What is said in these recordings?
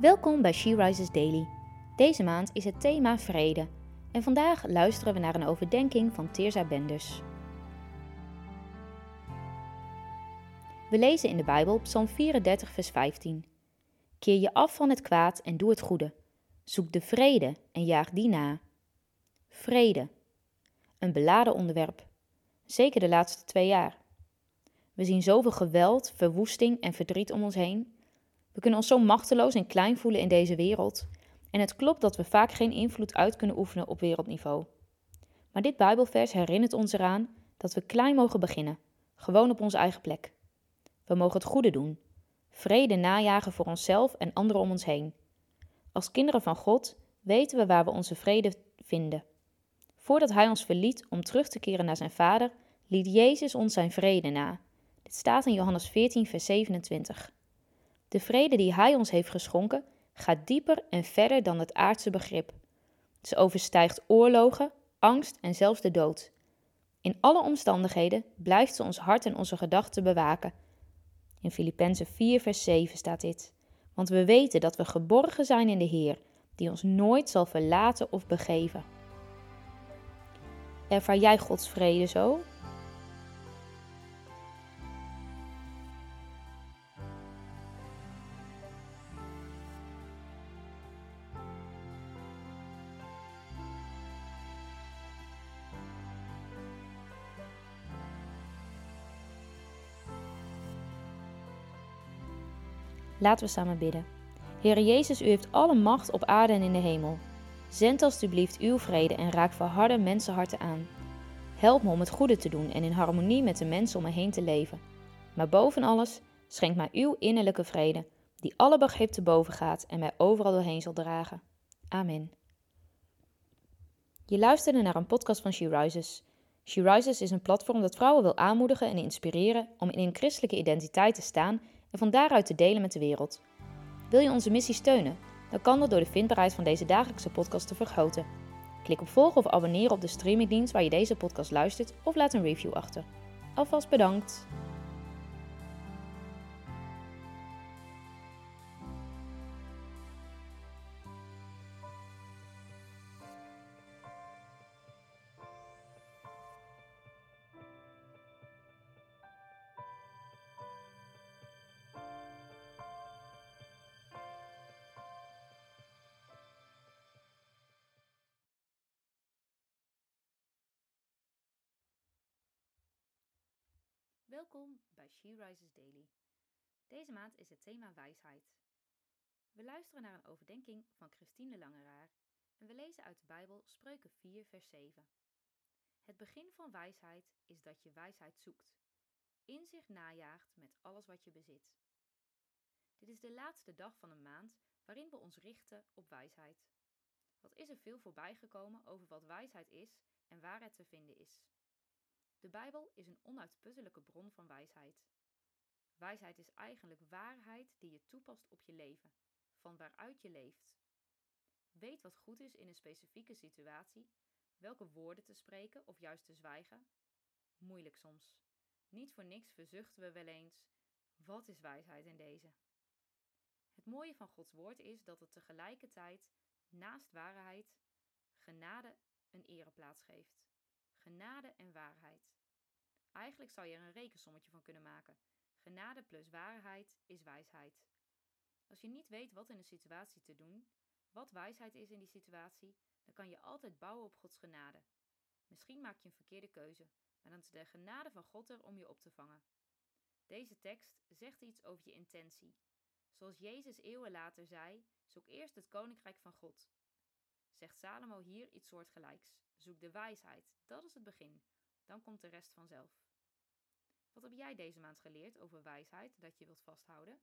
Welkom bij She Rises Daily. Deze maand is het thema vrede en vandaag luisteren we naar een overdenking van Teerza Benders. We lezen in de Bijbel Psalm 34, vers 15. Keer je af van het kwaad en doe het goede. Zoek de vrede en jaag die na. Vrede. Een beladen onderwerp. Zeker de laatste twee jaar. We zien zoveel geweld, verwoesting en verdriet om ons heen. We kunnen ons zo machteloos en klein voelen in deze wereld. En het klopt dat we vaak geen invloed uit kunnen oefenen op wereldniveau. Maar dit Bijbelvers herinnert ons eraan dat we klein mogen beginnen, gewoon op onze eigen plek. We mogen het goede doen, vrede najagen voor onszelf en anderen om ons heen. Als kinderen van God weten we waar we onze vrede vinden. Voordat Hij ons verliet om terug te keren naar zijn Vader, liet Jezus ons zijn vrede na. Dit staat in Johannes 14, vers 27. De vrede die Hij ons heeft geschonken gaat dieper en verder dan het aardse begrip. Ze overstijgt oorlogen, angst en zelfs de dood. In alle omstandigheden blijft ze ons hart en onze gedachten bewaken. In Filippenzen 4, vers 7 staat dit. Want we weten dat we geborgen zijn in de Heer, die ons nooit zal verlaten of begeven. Ervaar jij Gods vrede zo? Laten we samen bidden. Heere Jezus, u heeft alle macht op aarde en in de hemel. Zend alstublieft uw vrede en raak verharde mensenharten aan. Help me om het goede te doen en in harmonie met de mensen om me heen te leven. Maar boven alles, schenk mij uw innerlijke vrede, die alle begrip te boven gaat en mij overal doorheen zal dragen. Amen. Je luisterde naar een podcast van She Rises. She Rises is een platform dat vrouwen wil aanmoedigen en inspireren om in een christelijke identiteit te staan en van daaruit te delen met de wereld. Wil je onze missie steunen? Dan kan dat door de vindbaarheid van deze dagelijkse podcast te vergroten. Klik op volgen of abonneren op de streamingdienst waar je deze podcast luistert of laat een review achter. Alvast bedankt! Welkom bij She Rises Daily. Deze maand is het thema wijsheid. We luisteren naar een overdenking van Christine Langeraar en we lezen uit de Bijbel Spreuken 4, vers 7. Het begin van wijsheid is dat je wijsheid zoekt, inzicht najaagt met alles wat je bezit. Dit is de laatste dag van een maand waarin we ons richten op wijsheid. Wat is er veel voorbijgekomen over wat wijsheid is en waar het te vinden is? De Bijbel is een onuitputtelijke bron van wijsheid. Wijsheid is eigenlijk waarheid die je toepast op je leven, van waaruit je leeft. Weet wat goed is in een specifieke situatie, welke woorden te spreken of juist te zwijgen. Moeilijk soms. Niet voor niks verzuchten we wel eens: wat is wijsheid in deze? Het mooie van Gods woord is dat het tegelijkertijd naast waarheid genade een ereplaats geeft. Genade en waarheid. Eigenlijk zou je er een rekensommetje van kunnen maken. Genade plus waarheid is wijsheid. Als je niet weet wat in een situatie te doen, wat wijsheid is in die situatie, dan kan je altijd bouwen op Gods genade. Misschien maak je een verkeerde keuze, maar dan is de genade van God er om je op te vangen. Deze tekst zegt iets over je intentie. Zoals Jezus eeuwen later zei: zoek eerst het koninkrijk van God. Zegt Salomo hier iets soortgelijks. Zoek de wijsheid, dat is het begin. Dan komt de rest vanzelf. Wat heb jij deze maand geleerd over wijsheid dat je wilt vasthouden?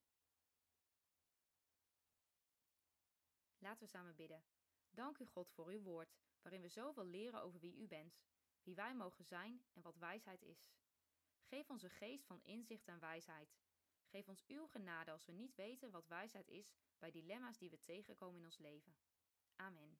Laten we samen bidden. Dank u God voor uw woord, waarin we zoveel leren over wie u bent, wie wij mogen zijn en wat wijsheid is. Geef ons een geest van inzicht en wijsheid. Geef ons uw genade als we niet weten wat wijsheid is bij dilemma's die we tegenkomen in ons leven. Amen.